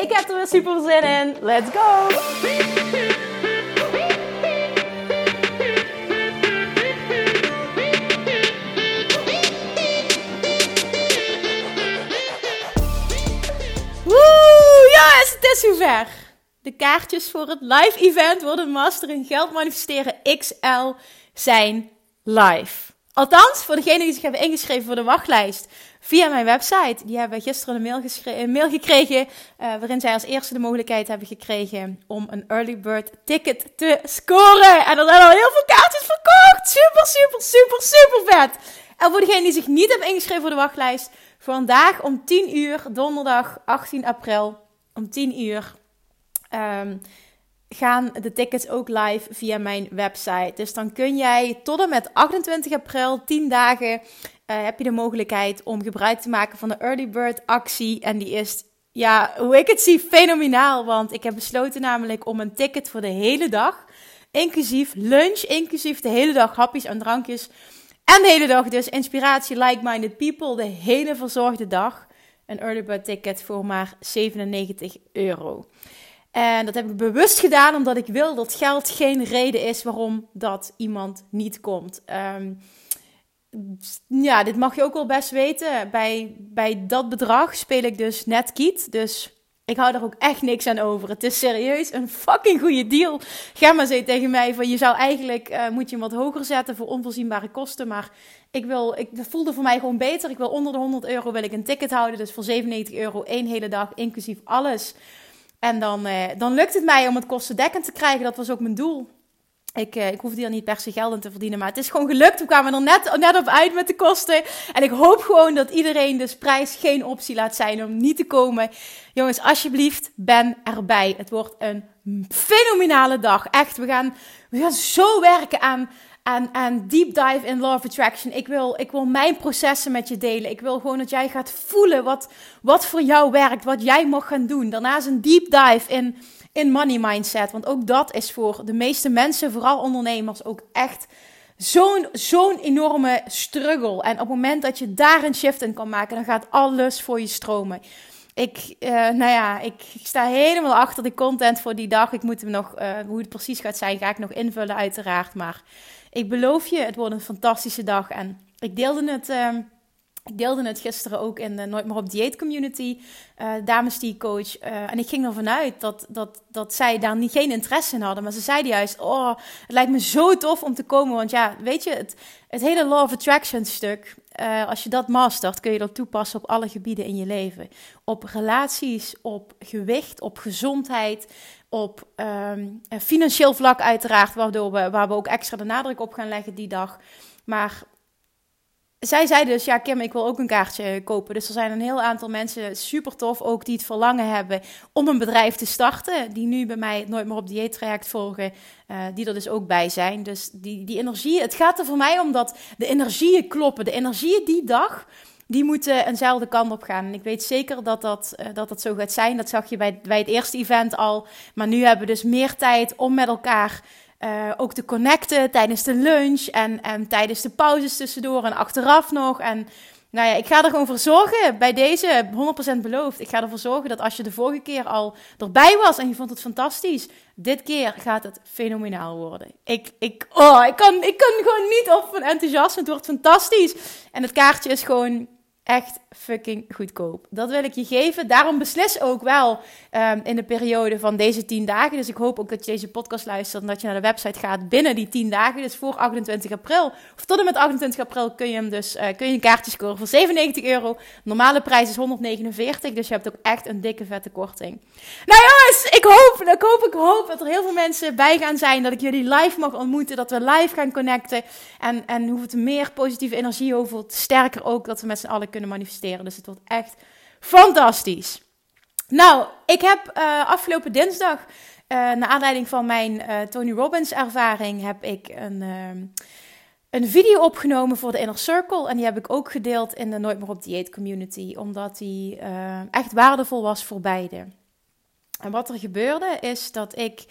Ik heb er weer super zin in. Let's go! Woe! Het is zover. De kaartjes voor het live event worden Master in Geld Manifesteren XL zijn live. Althans, voor degenen die zich hebben ingeschreven voor de wachtlijst via mijn website. Die hebben gisteren een mail, een mail gekregen. Uh, waarin zij als eerste de mogelijkheid hebben gekregen om een early bird ticket te scoren. En er zijn al heel veel kaartjes verkocht. Super, super, super, super vet. En voor degenen die zich niet hebben ingeschreven voor de wachtlijst. Vandaag om 10 uur, donderdag 18 april. Om 10 uur. Um, gaan de tickets ook live via mijn website. Dus dan kun jij tot en met 28 april, 10 dagen, uh, heb je de mogelijkheid om gebruik te maken van de Early Bird actie. En die is, ja, hoe ik het zie, fenomenaal. Want ik heb besloten namelijk om een ticket voor de hele dag, inclusief lunch, inclusief de hele dag hapjes en drankjes. En de hele dag dus inspiratie, like-minded people, de hele verzorgde dag. Een early bird ticket voor maar 97 euro. En dat heb ik bewust gedaan omdat ik wil dat geld geen reden is waarom dat iemand niet komt. Um, ja, dit mag je ook wel best weten. Bij, bij dat bedrag speel ik dus net kiet. Dus ik hou er ook echt niks aan over. Het is serieus een fucking goede deal. Gemma zei tegen mij van je zou eigenlijk uh, moet je hem wat hoger zetten voor onvoorzienbare kosten. Maar ik wil, ik, voelde voor mij gewoon beter. Ik wil onder de 100 euro wil ik een ticket houden. Dus voor 97 euro één hele dag, inclusief alles. En dan, eh, dan lukt het mij om het kostendekkend te krijgen. Dat was ook mijn doel. Ik, uh, ik hoefde hier niet per se geld in te verdienen, maar het is gewoon gelukt. We kwamen er net, net op uit met de kosten. En ik hoop gewoon dat iedereen dus prijs geen optie laat zijn om niet te komen. Jongens, alsjeblieft, ben erbij. Het wordt een fenomenale dag. Echt, we gaan, we gaan zo werken aan en, deep dive in law of attraction. Ik wil, ik wil mijn processen met je delen. Ik wil gewoon dat jij gaat voelen wat, wat voor jou werkt, wat jij mag gaan doen. Daarnaast een deep dive in, in money mindset. Want ook dat is voor de meeste mensen, vooral ondernemers, ook echt zo'n zo'n enorme struggle. En op het moment dat je daar een shift in kan maken, dan gaat alles voor je stromen. Ik, uh, nou ja, ik, ik, sta helemaal achter de content voor die dag. Ik moet hem nog, uh, hoe het precies gaat zijn, ga ik nog invullen uiteraard. Maar ik beloof je, het wordt een fantastische dag. En ik deelde het, uh, ik deelde het gisteren ook in de Nooit meer op dieet community, uh, dames die coach. Uh, en ik ging ervan uit dat, dat, dat zij daar niet, geen interesse in hadden. Maar ze zeiden juist, oh, het lijkt me zo tof om te komen. Want ja, weet je, het, het hele Law of Attraction stuk, uh, als je dat mastert, kun je dat toepassen op alle gebieden in je leven. Op relaties, op gewicht, op gezondheid, op um, financieel vlak uiteraard, waardoor we, waar we ook extra de nadruk op gaan leggen die dag. Maar zij zei dus, ja Kim, ik wil ook een kaartje kopen. Dus er zijn een heel aantal mensen, super tof ook, die het verlangen hebben om een bedrijf te starten. Die nu bij mij Nooit meer op dieet traject volgen, uh, die er dus ook bij zijn. Dus die, die energie, het gaat er voor mij om dat de energieën kloppen. De energieën die dag, die moeten eenzelfde kant op gaan. En ik weet zeker dat dat, uh, dat dat zo gaat zijn. Dat zag je bij, bij het eerste event al. Maar nu hebben we dus meer tijd om met elkaar uh, ook te connecten tijdens de lunch en, en tijdens de pauzes tussendoor en achteraf nog. En nou ja, ik ga er gewoon voor zorgen, bij deze 100% beloofd. Ik ga ervoor zorgen dat als je de vorige keer al erbij was en je vond het fantastisch, dit keer gaat het fenomenaal worden. Ik, ik, oh, ik, kan, ik kan gewoon niet op van enthousiasme. Het wordt fantastisch. En het kaartje is gewoon echt fucking goedkoop. Dat wil ik je geven. Daarom beslis ook wel um, in de periode van deze 10 dagen. Dus ik hoop ook dat je deze podcast luistert en dat je naar de website gaat binnen die 10 dagen. Dus voor 28 april. Of tot en met 28 april kun je hem dus uh, kun je een kaartje scoren voor 97 euro. Normale prijs is 149. Dus je hebt ook echt een dikke vette korting. Nou jongens, ik hoop, ik hoop, ik hoop dat er heel veel mensen bij gaan zijn. Dat ik jullie live mag ontmoeten. Dat we live gaan connecten. En, en hoe het meer positieve energie over, sterker ook dat we met z'n allen kunnen manifesteren. Dus het wordt echt fantastisch. Nou, ik heb uh, afgelopen dinsdag, uh, naar aanleiding van mijn uh, Tony Robbins ervaring, heb ik een, een video opgenomen voor de Inner Circle. En die heb ik ook gedeeld in de Nooit meer op dieet community, omdat die echt waardevol was voor beide. En wat er gebeurde is dat ik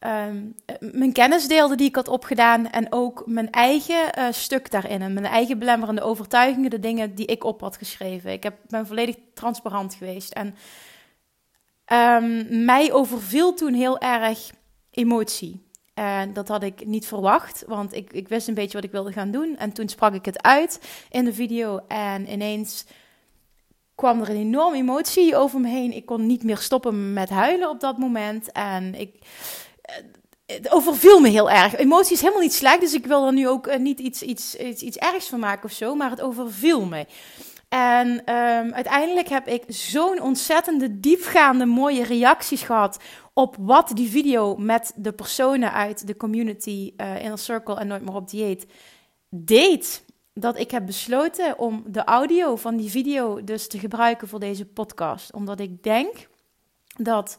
um, mijn kennis deelde die ik had opgedaan en ook mijn eigen uh, stuk daarin en mijn eigen belemmerende overtuigingen, de dingen die ik op had geschreven. Ik heb, ben volledig transparant geweest en um, mij overviel toen heel erg emotie. En dat had ik niet verwacht, want ik, ik wist een beetje wat ik wilde gaan doen. En toen sprak ik het uit in de video en ineens kwam er een enorme emotie over me heen. Ik kon niet meer stoppen met huilen op dat moment. En ik, het overviel me heel erg. Emotie is helemaal niet slecht, dus ik wil er nu ook eh, niet iets, iets, iets, iets ergs van maken of zo, maar het overviel me. En um, uiteindelijk heb ik zo'n ontzettende diepgaande mooie reacties gehad op wat die video met de personen uit de community uh, Inner Circle en Nooit meer op dieet deed. Dat ik heb besloten om de audio van die video dus te gebruiken voor deze podcast. Omdat ik denk dat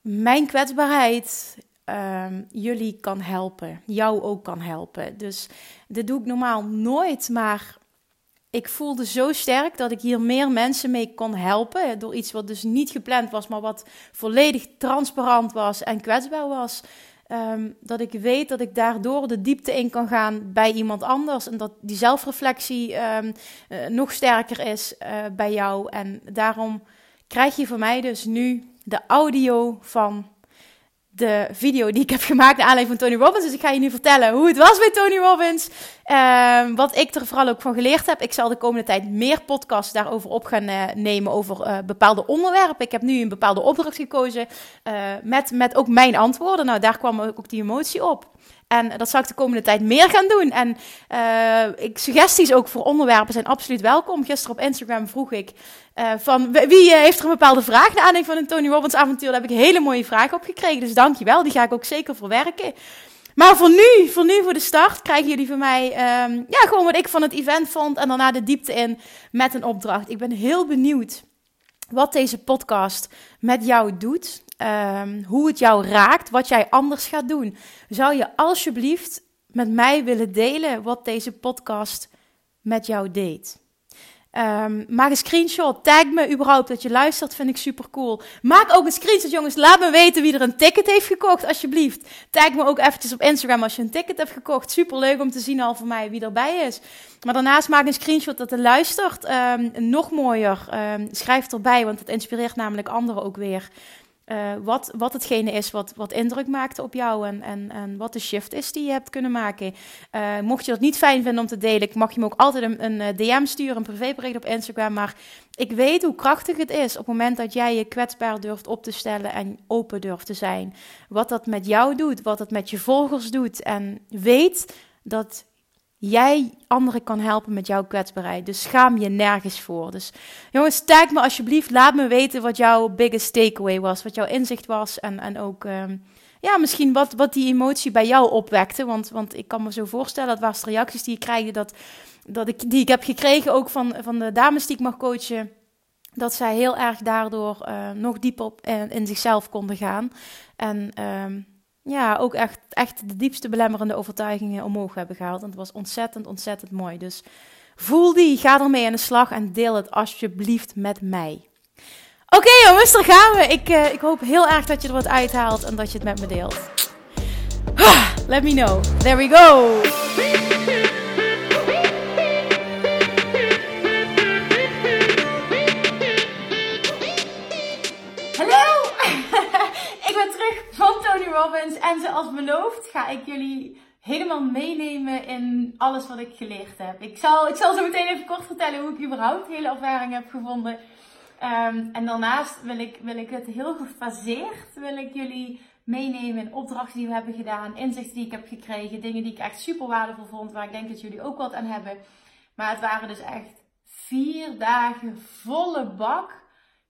mijn kwetsbaarheid um, jullie kan helpen. Jou ook kan helpen. Dus dit doe ik normaal nooit, maar ik voelde zo sterk dat ik hier meer mensen mee kon helpen. Door iets wat dus niet gepland was, maar wat volledig transparant was en kwetsbaar was. Um, dat ik weet dat ik daardoor de diepte in kan gaan bij iemand anders. En dat die zelfreflectie um, uh, nog sterker is uh, bij jou. En daarom krijg je van mij dus nu de audio van de video die ik heb gemaakt naar aanleiding van Tony Robbins. Dus ik ga je nu vertellen hoe het was bij Tony Robbins. Uh, wat ik er vooral ook van geleerd heb. Ik zal de komende tijd meer podcasts daarover op gaan uh, nemen over uh, bepaalde onderwerpen. Ik heb nu een bepaalde opdracht gekozen uh, met, met ook mijn antwoorden. Nou, daar kwam ook die emotie op. En dat zal ik de komende tijd meer gaan doen. En uh, ik, suggesties ook voor onderwerpen zijn absoluut welkom. Gisteren op Instagram vroeg ik uh, van wie uh, heeft er een bepaalde vraag naar aanleiding van een Tony Robbins avontuur. Daar heb ik hele mooie vragen op gekregen. Dus dankjewel, die ga ik ook zeker verwerken. Maar voor nu, voor nu, voor de start, krijgen jullie van mij um, ja, gewoon wat ik van het event vond. En daarna de diepte in met een opdracht. Ik ben heel benieuwd wat deze podcast met jou doet. Um, hoe het jou raakt, wat jij anders gaat doen. Zou je alsjeblieft met mij willen delen wat deze podcast met jou deed? Um, maak een screenshot. Tag me überhaupt dat je luistert. Vind ik super cool. Maak ook een screenshot, jongens. Laat me weten wie er een ticket heeft gekocht, alsjeblieft. Tag me ook eventjes op Instagram als je een ticket hebt gekocht. Super leuk om te zien al voor mij wie erbij is. Maar daarnaast maak een screenshot dat er luistert. Um, nog mooier. Um, schrijf erbij, want het inspireert namelijk anderen ook weer. Uh, wat, wat hetgene is wat, wat indruk maakte op jou en, en, en wat de shift is die je hebt kunnen maken. Uh, mocht je dat niet fijn vinden om te delen, mag je me ook altijd een, een eh, DM sturen, een privébericht op Instagram. Maar ik weet hoe krachtig het is op het moment dat jij je kwetsbaar durft op te stellen en open durft te zijn. Wat dat met jou doet, wat het met je volgers doet. En weet dat jij anderen kan helpen met jouw kwetsbaarheid. Dus schaam je nergens voor. Dus jongens, tag me alsjeblieft. Laat me weten wat jouw biggest takeaway was. Wat jouw inzicht was. En, en ook, um, ja, misschien wat, wat die emotie bij jou opwekte. Want, want ik kan me zo voorstellen, dat waren reacties die ik krijg, dat, dat ik, die ik heb gekregen ook van, van de dames die ik mag coachen. Dat zij heel erg daardoor uh, nog dieper op in, in, zichzelf konden gaan. En um, ja, ook echt, echt de diepste belemmerende overtuigingen omhoog hebben gehaald. En het was ontzettend, ontzettend mooi. Dus voel die, ga ermee aan de slag en deel het alsjeblieft met mij. Oké jongens, daar gaan we. Ik, uh, ik hoop heel erg dat je er wat uithaalt en dat je het met me deelt. Let me know. There we go. En zoals beloofd ga ik jullie helemaal meenemen in alles wat ik geleerd heb. Ik zal, ik zal zo meteen even kort vertellen hoe ik überhaupt de hele ervaring heb gevonden. Um, en daarnaast wil ik, wil ik het heel gefaseerd, wil ik jullie meenemen in opdrachten die we hebben gedaan, inzichten die ik heb gekregen, dingen die ik echt super waardevol vond, waar ik denk dat jullie ook wat aan hebben. Maar het waren dus echt vier dagen volle bak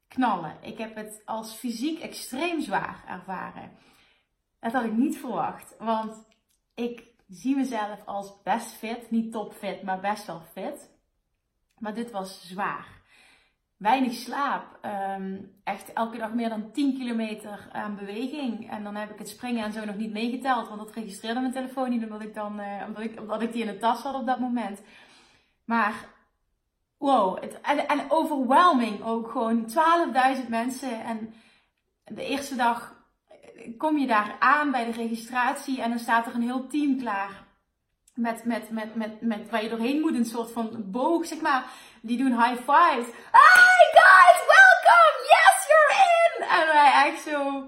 knallen. Ik heb het als fysiek extreem zwaar ervaren. Dat had ik niet verwacht. Want ik zie mezelf als best fit. Niet topfit, maar best wel fit. Maar dit was zwaar. weinig slaap. Ehm, echt elke dag meer dan 10 kilometer aan beweging. En dan heb ik het springen en zo nog niet meegeteld. Want dat registreerde mijn telefoon niet omdat ik, dan, uh, omdat ik, omdat ik die in de tas had op dat moment. Maar wow, het, en, en overwhelming ook gewoon 12.000 mensen. En de eerste dag kom je daar aan bij de registratie en dan staat er een heel team klaar. Met, met, met, met, met waar je doorheen moet, een soort van boog, zeg maar. Die doen high fives. Hi guys, welcome! Yes, you're in! En wij echt zo.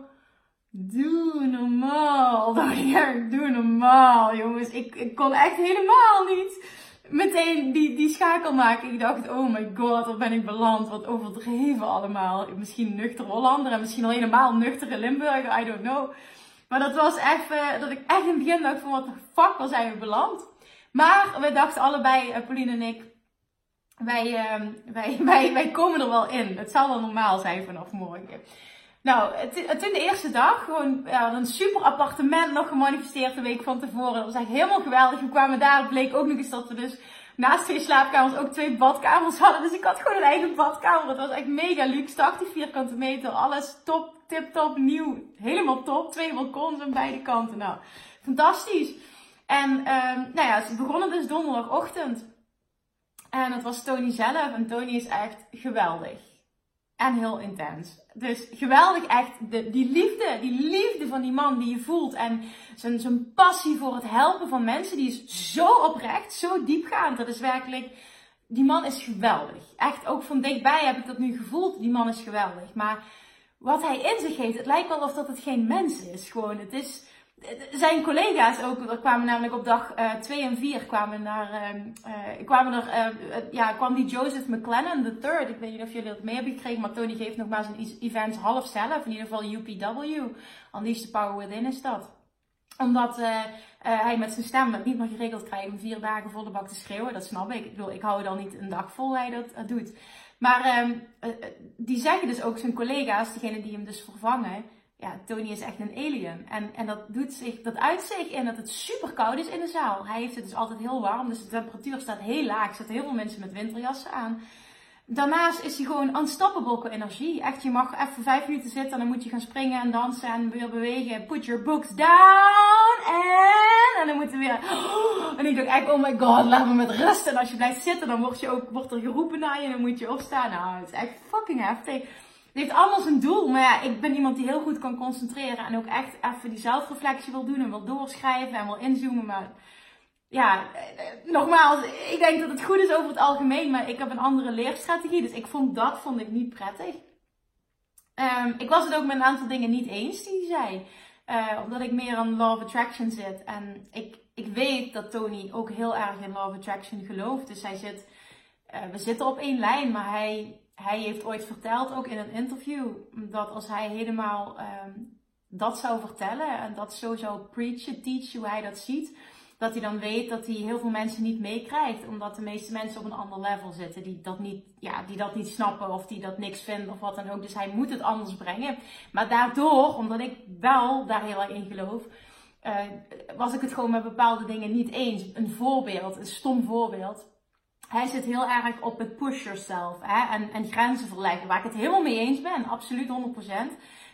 Doe normaal. Doe normaal, jongens. Ik, ik kon echt helemaal niet meteen die, die schakel maken. Ik dacht, oh my god, waar ben ik beland? Wat overdreven allemaal. Misschien nuchter Hollander en misschien al helemaal nuchtere Limburger, I don't know. Maar dat was even, dat ik echt in het begin dacht van, wat de fuck, waar zijn we beland? Maar we dachten allebei, uh, Pauline en ik, wij, uh, wij, wij, wij komen er wel in. Het zal wel normaal zijn vanaf morgen. Nou, toen de eerste dag, gewoon ja, een super appartement nog gemanifesteerd de week van tevoren. Dat was echt helemaal geweldig. We kwamen daar, bleek ook nog eens dat we dus naast twee slaapkamers ook twee badkamers hadden. Dus ik had gewoon een eigen badkamer. Het was echt mega luxe, 80 vierkante meter, alles top, tip top, nieuw. Helemaal top, twee balkons aan beide kanten. Nou, fantastisch. En um, nou ja, ze begonnen dus donderdagochtend. En het was Tony zelf. En Tony is echt geweldig en heel intens. Dus geweldig echt, de, die liefde, die liefde van die man die je voelt en zijn, zijn passie voor het helpen van mensen, die is zo oprecht, zo diepgaand. Dat is werkelijk, die man is geweldig. Echt, ook van dichtbij heb ik dat nu gevoeld, die man is geweldig. Maar wat hij in zich heeft, het lijkt wel of dat het geen mens is. Gewoon, het is, zijn collega's ook, er kwamen namelijk op dag 2 uh, en 4 kwamen naar, uh, kwamen er, uh, ja, kwam die Joseph McLennan, third. Ik weet niet of jullie dat mee hebben gekregen, maar Tony geeft nog maar zijn events half zelf. In ieder geval UPW. Unleash the Power Within is dat. Omdat hij met zijn stem het niet meer geregeld krijgt om vier dagen voor de bak te schreeuwen. Dat snap ik. Ik bedoel, ik hou dan niet een dag vol hij dat doet. Maar um, die zeggen dus ook zijn collega's, degene die hem dus vervangen ja, Tony is echt een alien. En, en dat, doet zich, dat uit zich in dat het super koud is in de zaal. Hij heeft het dus altijd heel warm, dus de temperatuur staat heel laag. Er zitten heel veel mensen met winterjassen aan. Daarnaast is hij gewoon unstoppable qua energie. Echt, je mag even vijf minuten zitten en dan moet je gaan springen en dansen en weer bewegen. Put your books down en... En dan moeten we weer... En ik dacht echt, oh my god, laat me met rust. En als je blijft zitten, dan word, je ook, wordt er geroepen naar je en dan moet je opstaan. Nou, het is echt fucking heftig. Het heeft allemaal zijn doel. Maar ja, ik ben iemand die heel goed kan concentreren. En ook echt even die zelfreflectie wil doen. En wil doorschrijven en wil inzoomen. Maar ja, nogmaals, ik denk dat het goed is over het algemeen. Maar ik heb een andere leerstrategie. Dus ik vond dat vond ik niet prettig. Um, ik was het ook met een aantal dingen niet eens die hij zei. Uh, omdat ik meer aan Law of Attraction zit. En ik, ik weet dat Tony ook heel erg in Law of Attraction gelooft. Dus hij zit, uh, we zitten op één lijn. Maar hij hij heeft ooit verteld, ook in een interview, dat als hij helemaal um, dat zou vertellen en dat zo zou preachen, teachen, hoe hij dat ziet, dat hij dan weet dat hij heel veel mensen niet meekrijgt, omdat de meeste mensen op een ander level zitten, die dat niet, ja, die dat niet snappen of die dat niks vinden of wat dan ook. Dus hij moet het anders brengen. Maar daardoor, omdat ik wel daar heel erg in geloof, uh, was ik het gewoon met bepaalde dingen niet eens. Een voorbeeld, een stom voorbeeld hij zit heel erg op het push yourself hè, en, en grenzen verleggen. Waar ik het helemaal mee eens ben, absoluut 100%.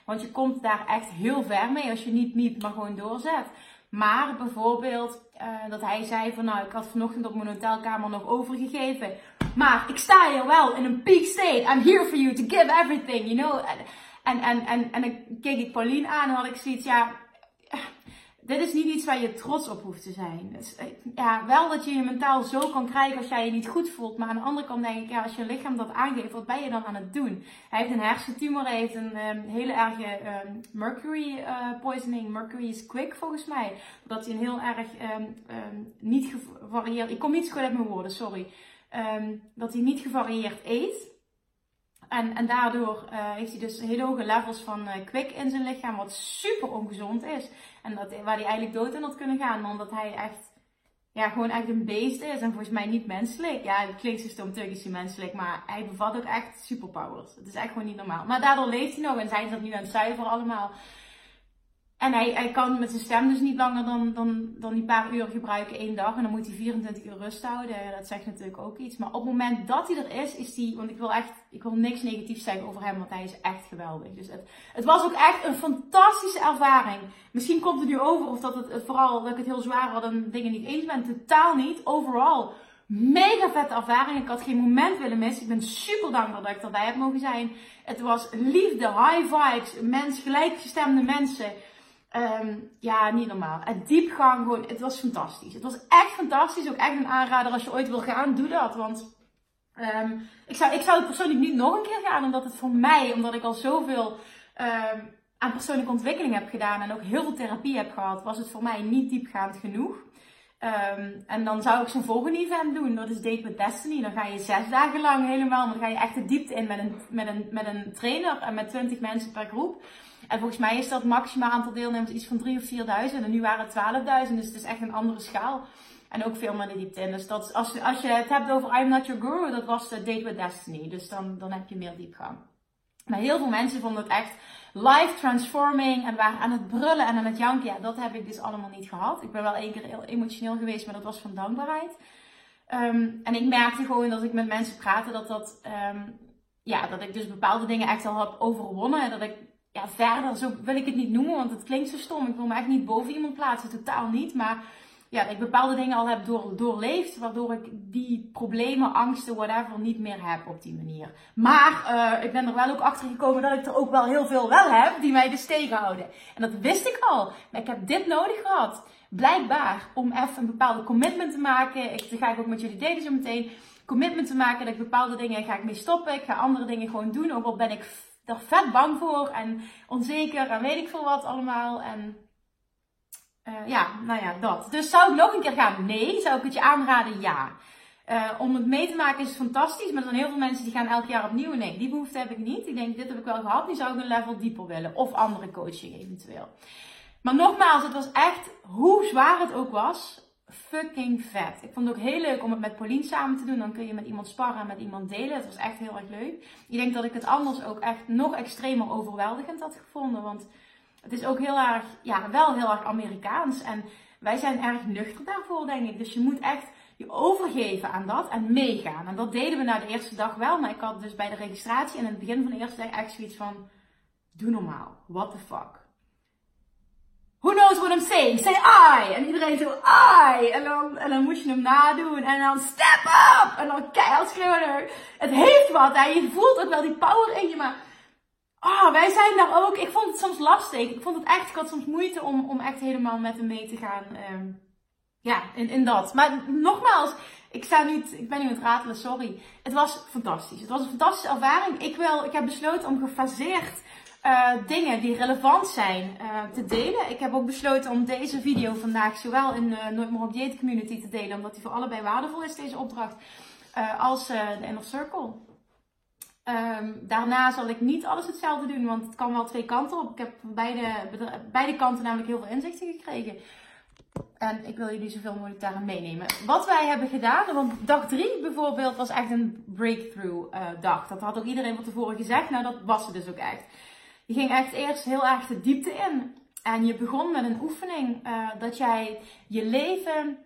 Want je komt daar echt heel ver mee als je niet niet, maar gewoon doorzet. Maar bijvoorbeeld uh, dat hij zei van nou, ik had vanochtend op mijn hotelkamer nog overgegeven. Maar ik sta hier wel in een peak state. I'm here for you to give everything, you know. En, en, en, en, en dan keek ik Pauline aan en had ik zoiets, ja, dit is niet iets waar je trots op hoeft te zijn. Dus, ja, wel dat je je mentaal zo kan krijgen als jij je niet goed voelt. Maar aan de andere kant denk ik, ja, als je lichaam dat aangeeft, wat ben je dan aan het doen? Hij heeft een hersentumor, hij heeft een um, hele erge um, mercury uh, poisoning. Mercury is quick volgens mij. Dat hij een heel erg um, niet gevarieerd... Ik kom niet zo goed uit mijn woorden, sorry. dat hij niet gevarieerd eet. En, en daardoor uh, heeft hij dus hele hoge levels van uh, kwik in zijn lichaam, wat super ongezond is. En dat, waar hij eigenlijk dood in had kunnen gaan, omdat hij echt, ja, gewoon echt een beest is. En volgens mij niet menselijk. Ja, het klinkt is hij menselijk, maar hij bevat ook echt superpowers. Het is echt gewoon niet normaal. Maar daardoor leeft hij nog en zijn ze dat nu aan het zuiveren allemaal. En hij, kan met zijn stem dus niet langer dan, dan, dan die paar uur gebruiken één dag. En dan moet hij 24 uur rust houden. Dat zegt natuurlijk ook iets. Maar op het moment dat hij er is, is hij. Want ik wil echt. Ik wil niks negatiefs zeggen over hem, want hij is echt geweldig. Dus het, het was ook echt een fantastische ervaring. Misschien komt het nu over of dat het vooral dat ik het heel zwaar had en dingen niet eens ben. Totaal niet. Overal. Mega vette ervaring. Ik had geen moment willen missen. Ik ben super dankbaar dat ik erbij heb mogen zijn. Het was liefde, high vibes, mens, gelijkgestemde mensen. Um, ja, niet normaal. Het diepgang, gewoon, het was fantastisch. Het was echt fantastisch. Ook echt een aanrader als je ooit wil gaan, doe dat. Want um, ik, zou, ik zou het persoonlijk niet nog een keer gaan, omdat het voor mij, omdat ik al zoveel um, aan persoonlijke ontwikkeling heb gedaan en ook heel veel therapie heb gehad, was het voor mij niet diepgaand genoeg. En dan zou ik zo'n volgende event doen. Dat is Date with Destiny. Dan ga je zes dagen lang helemaal. Dan ga je echt de diepte in met een, met een, met een trainer en met 20 mensen per groep. En volgens mij is dat maximaal aantal deelnemers iets van 3 of 4.000. En nu waren het 12.000. Dus het is echt een andere schaal. En ook veel meer de diepte in. Dus dat, als, als je het hebt over I'm Not Your Guru, dat was Date with Destiny. Dus dan, dan heb je meer diepgang. Maar heel veel mensen vonden het echt life transforming en waren aan het brullen en aan het janken. Ja, dat heb ik dus allemaal niet gehad. Ik ben wel één keer heel emotioneel geweest, maar dat was van dankbaarheid. Um, en ik merkte gewoon dat ik met mensen praatte dat dat, um, ja, dat ik dus bepaalde dingen echt al heb overwonnen. En dat ik, ja, verder, zo wil ik het niet noemen, want het klinkt zo stom. Ik wil me echt niet boven iemand plaatsen, totaal niet. Maar ja, dat ik bepaalde dingen al heb door, doorleefd, waardoor ik die problemen, angsten, whatever, niet meer heb op die manier. Maar uh, ik ben er wel ook achter gekomen dat ik er ook wel heel veel wel heb die mij dus tegenhouden. En dat wist ik al. Maar ik heb dit nodig gehad. Blijkbaar om even een bepaalde commitment te maken. Ik, dat ga ik ook met jullie delen zo meteen. Commitment te maken dat ik bepaalde dingen ga ik mee stoppen. Ik ga andere dingen gewoon doen. Ook al ben ik er vet bang voor en onzeker en weet ik veel wat allemaal. En uh, ja, nou ja, dat. Dus zou ik nog een keer gaan? Nee. Zou ik het je aanraden? Ja. Uh, om het mee te maken is fantastisch, maar zijn heel veel mensen die gaan elk jaar opnieuw. Nee, die behoefte heb ik niet. Ik denk, dit heb ik wel gehad. Nu zou ik een level dieper willen. Of andere coaching eventueel. Maar nogmaals, het was echt, hoe zwaar het ook was, fucking vet. Ik vond het ook heel leuk om het met Pauline samen te doen. Dan kun je met iemand sparren en met iemand delen. Het was echt heel erg leuk. Ik denk dat ik het anders ook echt nog extremer overweldigend had gevonden. Want het is ook heel erg, ja, wel heel erg Amerikaans. En wij zijn erg nuchter daarvoor, denk ik. Dus je moet echt je overgeven aan dat en meegaan. En dat deden we na de eerste dag wel. Maar ik had dus bij de registratie en in het begin van de eerste dag echt zoiets van: doe normaal. What the fuck? Who knows what I'm saying? Say I! En iedereen zo I! En dan, en dan moest je hem nadoen. En dan step up! En dan keihard schreeuwen. Het heeft wat. Hè? Je voelt ook wel die power in je. Maar Oh, wij zijn daar ook. Ik vond het soms lastig. Ik vond het echt, ik had soms moeite om, om echt helemaal met hem mee te gaan. Um, ja, in, in dat. Maar nogmaals, ik, sta nu, ik ben nu aan het ratelen, sorry. Het was fantastisch. Het was een fantastische ervaring. Ik, wil, ik heb besloten om gefaseerd uh, dingen die relevant zijn uh, te delen. Ik heb ook besloten om deze video vandaag zowel in de Nooit meer op dieet community te delen, omdat die voor allebei waardevol is, deze opdracht, als de Inner Circle. Um, daarna zal ik niet alles hetzelfde doen, want het kan wel twee kanten op. Ik heb beide, beide kanten namelijk heel veel inzichten gekregen. En ik wil jullie zoveel mogelijk daarin meenemen. Wat wij hebben gedaan, want dag drie bijvoorbeeld was echt een breakthrough dag. Dat had ook iedereen van tevoren gezegd. Nou, dat was het dus ook echt. Je ging echt eerst heel erg de diepte in. En je begon met een oefening uh, dat jij je leven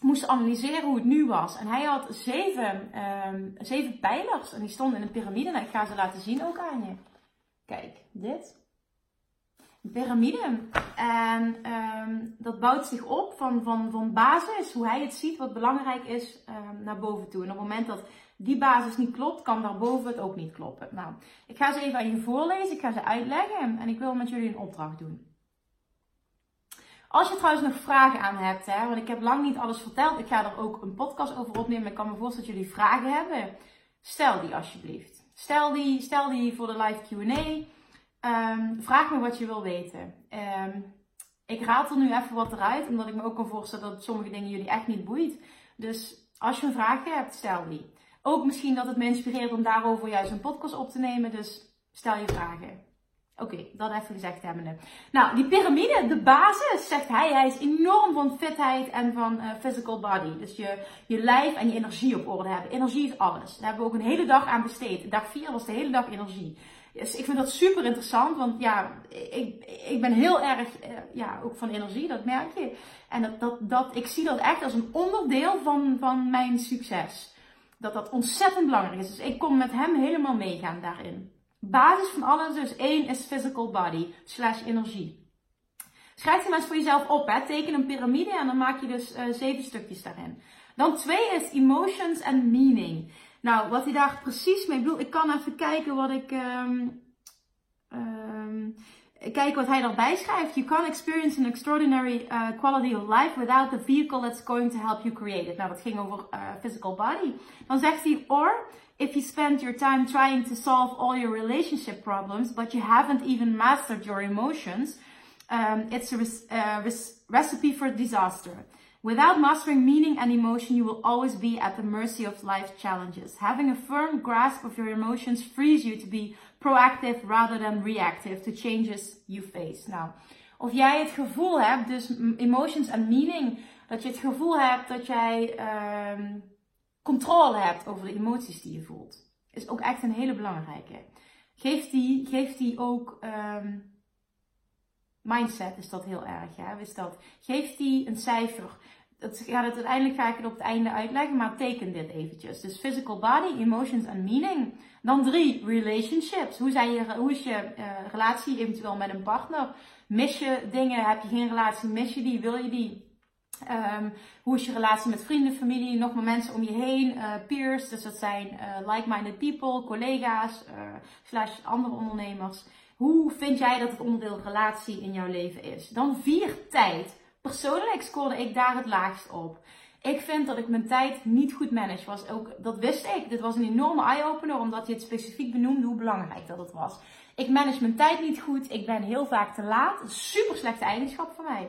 moest analyseren hoe het nu was. En hij had zeven, um, zeven pijlers en die stonden in een piramide. En ik ga ze laten zien ook aan je. Kijk, dit. Een piramide. En um, dat bouwt zich op van, van, van basis, hoe hij het ziet, wat belangrijk is, um, naar boven toe. En op het moment dat die basis niet klopt, kan daarboven het ook niet kloppen. Nou, ik ga ze even aan je voorlezen, ik ga ze uitleggen en ik wil met jullie een opdracht doen. Als je trouwens nog vragen aan hebt, hè, want ik heb lang niet alles verteld. Ik ga er ook een podcast over opnemen. Ik kan me voorstellen dat jullie vragen hebben. Stel die alsjeblieft. Stel die, stel die voor de live QA. Ehm, vraag me wat je wil weten. Um, ik raad er nu even wat eruit, omdat ik me ook kan voorstellen dat sommige dingen jullie echt niet boeit. Dus als je een vraag hebt, stel die. Ook misschien dat het me inspireert om daarover juist een podcast op te nemen. Dus stel je vragen. Oké, okay, dat even gezegd hebbende. Nou, die piramide, de basis, zegt hij, hij is enorm van fitheid en van uh, physical body. Dus je, je lijf en je energie op orde hebben. Energie is alles. Daar hebben we ook een hele dag aan besteed. Dag 4 was de hele dag energie. Dus ik vind dat super interessant, want ja, ik, ik ben heel erg, eh, ja, ook van energie, dat merk je. En dat, dat, dat, ik zie dat echt als een onderdeel van, van mijn succes. Dat dat ontzettend belangrijk is. Dus ik kom met hem helemaal meegaan daarin. Basis van alles, dus één is physical body slash energie. Schrijf die maar eens voor jezelf op, hè. teken een piramide en dan maak je dus uh, zeven stukjes daarin. Dan twee is emotions and meaning. Nou, wat hij daar precies mee bedoelt, ik kan even kijken wat ik. Um, kijk wat hij erbij schrijft. You can't experience an extraordinary uh, quality of life without the vehicle that's going to help you create it. Nou, dat ging over uh, physical body. Dan zegt hij, or if you spend your time trying to solve all your relationship problems, but you haven't even mastered your emotions, um, it's a uh, recipe for disaster. Without mastering meaning and emotion, you will always be at the mercy of life's challenges. Having a firm grasp of your emotions frees you to be proactive rather than reactive to changes you face. Nou, of jij het gevoel hebt, dus emotions en meaning, dat je het gevoel hebt dat jij um, controle hebt over de emoties die je voelt, is ook echt een hele belangrijke. Geeft die, geeft die ook um, mindset is dat heel erg. Hè? Is dat, geef die een cijfer. Dat gaat het, uiteindelijk ga ik het op het einde uitleggen, maar teken dit eventjes. Dus physical body, emotions en meaning. Dan drie, relationships. Hoe, zijn je, hoe is je uh, relatie eventueel met een partner? Mis je dingen? Heb je geen relatie? Mis je die? Wil je die? Um, hoe is je relatie met vrienden, familie, nog meer mensen om je heen, uh, peers, dus dat zijn uh, like-minded people, collega's, slash andere ondernemers. Hoe vind jij dat het onderdeel relatie in jouw leven is? Dan vier, tijd. Persoonlijk scoorde ik daar het laagst op. Ik vind dat ik mijn tijd niet goed manage. Was ook, dat wist ik. Dit was een enorme eye-opener, omdat je het specifiek benoemde hoe belangrijk dat het was. Ik manage mijn tijd niet goed. Ik ben heel vaak te laat. Een super slechte eigenschap voor mij.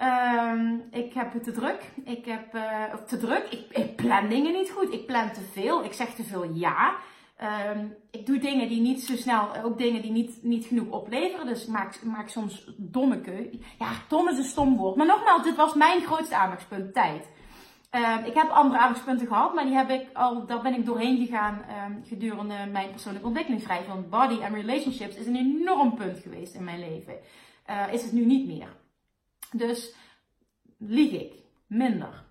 Um, ik heb het te druk. Ik heb uh, te druk. Ik, ik plan dingen niet goed. Ik plan te veel. Ik zeg te veel ja. Um, ik doe dingen die niet zo snel, ook dingen die niet, niet genoeg opleveren. Dus ik maak, soms domme keuzes. Ja, dom is een stom woord. Maar nogmaals, dit was mijn grootste aandachtspunt, tijd. Um, ik heb andere aandachtspunten gehad, maar die heb ik al, daar ben ik doorheen gegaan um, gedurende mijn persoonlijke ontwikkelingsreis. Want body en relationships is een enorm punt geweest in mijn leven. Uh, is het nu niet meer. Dus lieg ik. Minder.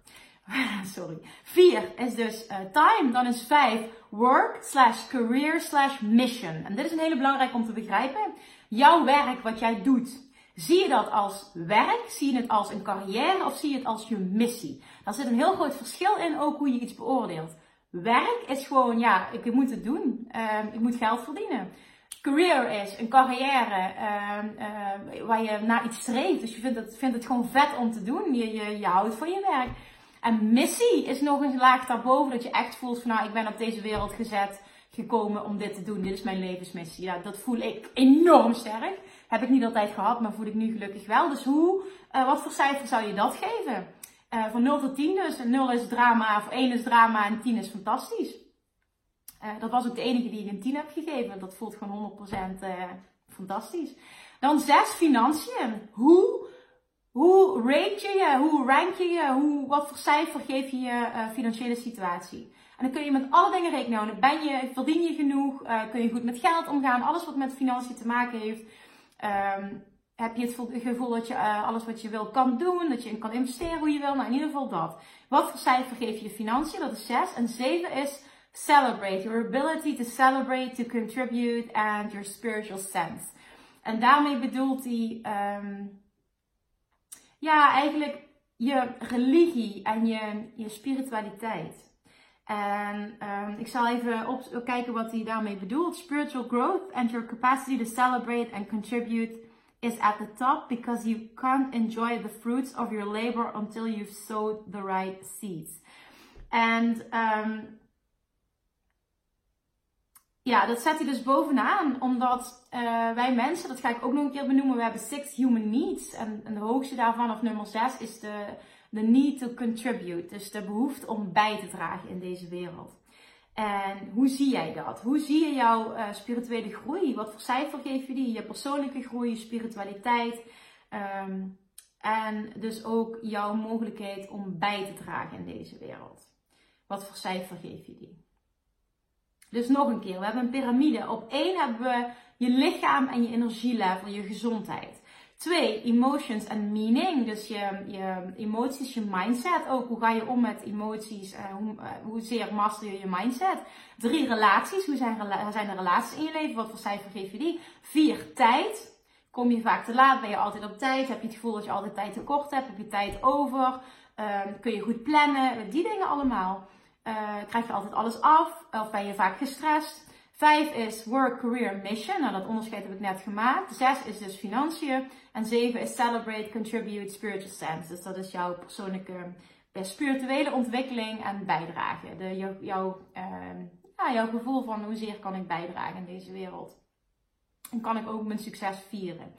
Sorry. Vier is dus uh, time. Dan is vijf work slash career slash mission. En dit is een hele belangrijk om te begrijpen. Jouw werk, wat jij doet. Zie je dat als werk? Zie je het als een carrière? Of zie je het als je missie? Daar zit een heel groot verschil in ook hoe je iets beoordeelt. Werk is gewoon, ja, ik moet het doen. Uh, ik moet geld verdienen. Career is een carrière uh, uh, waar je naar iets streeft. Dus je vindt het, vindt het gewoon vet om te doen. Je, je, je houdt van je werk. En missie is nog een laag daarboven. Dat je echt voelt van nou, ik ben op deze wereld gezet, gekomen om dit te doen. Dit is mijn levensmissie. Ja, dat voel ik enorm sterk. Heb ik niet altijd gehad, maar voel ik nu gelukkig wel. Dus hoe, uh, wat voor cijfer zou je dat geven? Uh, van 0 tot 10 dus. 0 is drama, of 1 is drama en 10 is fantastisch. Uh, dat was ook de enige die ik een 10 heb gegeven. Dat voelt gewoon 100% fantastisch. Dan 6 financiën. Hoe hoe rate je je? Hoe rank je je? Hoe, wat voor cijfer geef je je uh, financiële situatie? En dan kun je met alle dingen rekening houden. Ben je, verdien je genoeg? Uh, kun je goed met geld omgaan? Alles wat met financiën te maken heeft. Um, heb je het gevoel dat je uh, alles wat je wil kan doen? Dat je kan investeren hoe je wil? Nou, in ieder geval dat. Wat voor cijfer geef je je financiën? Dat is 6. En 7 is celebrate. Your ability to celebrate, to contribute and your spiritual sense. En daarmee bedoelt. Um, ja, eigenlijk je religie en je, je spiritualiteit. En um, ik zal even op, kijken wat hij daarmee bedoelt. Spiritual growth and your capacity to celebrate and contribute is at the top because you can't enjoy the fruits of your labor until you've sowed the right seeds. En um, ja, dat zet hij dus bovenaan, omdat uh, wij mensen, dat ga ik ook nog een keer benoemen, we hebben six human needs. En, en de hoogste daarvan, of nummer zes, is de, de need to contribute. Dus de behoefte om bij te dragen in deze wereld. En hoe zie jij dat? Hoe zie je jouw uh, spirituele groei? Wat voor cijfer geef je die? Je persoonlijke groei, je spiritualiteit. Um, en dus ook jouw mogelijkheid om bij te dragen in deze wereld. Wat voor cijfer geef je die? Dus nog een keer, we hebben een piramide. Op één hebben we je lichaam en je energielevel, je gezondheid. Twee, emotions en meaning. Dus je, je emoties, je mindset ook. Hoe ga je om met emoties? Uh, hoe, uh, hoezeer master je je mindset? Drie, relaties. Hoe zijn, zijn de relaties in je leven? Wat voor cijfer geef je die? Vier, tijd. Kom je vaak te laat? Ben je altijd op tijd? Heb je het gevoel dat je altijd tijd tekort hebt? Heb je tijd over? Uh, kun je goed plannen? Die dingen allemaal. Uh, krijg je altijd alles af? Of ben je vaak gestrest? Vijf is work, career, mission. Nou, dat onderscheid heb ik net gemaakt. Zes is dus financiën. En zeven is celebrate, contribute, spiritual sense. Dus dat is jouw persoonlijke uh, spirituele ontwikkeling en bijdrage. De, jou, uh, ja, jouw gevoel van hoezeer kan ik bijdragen in deze wereld. En kan ik ook mijn succes vieren.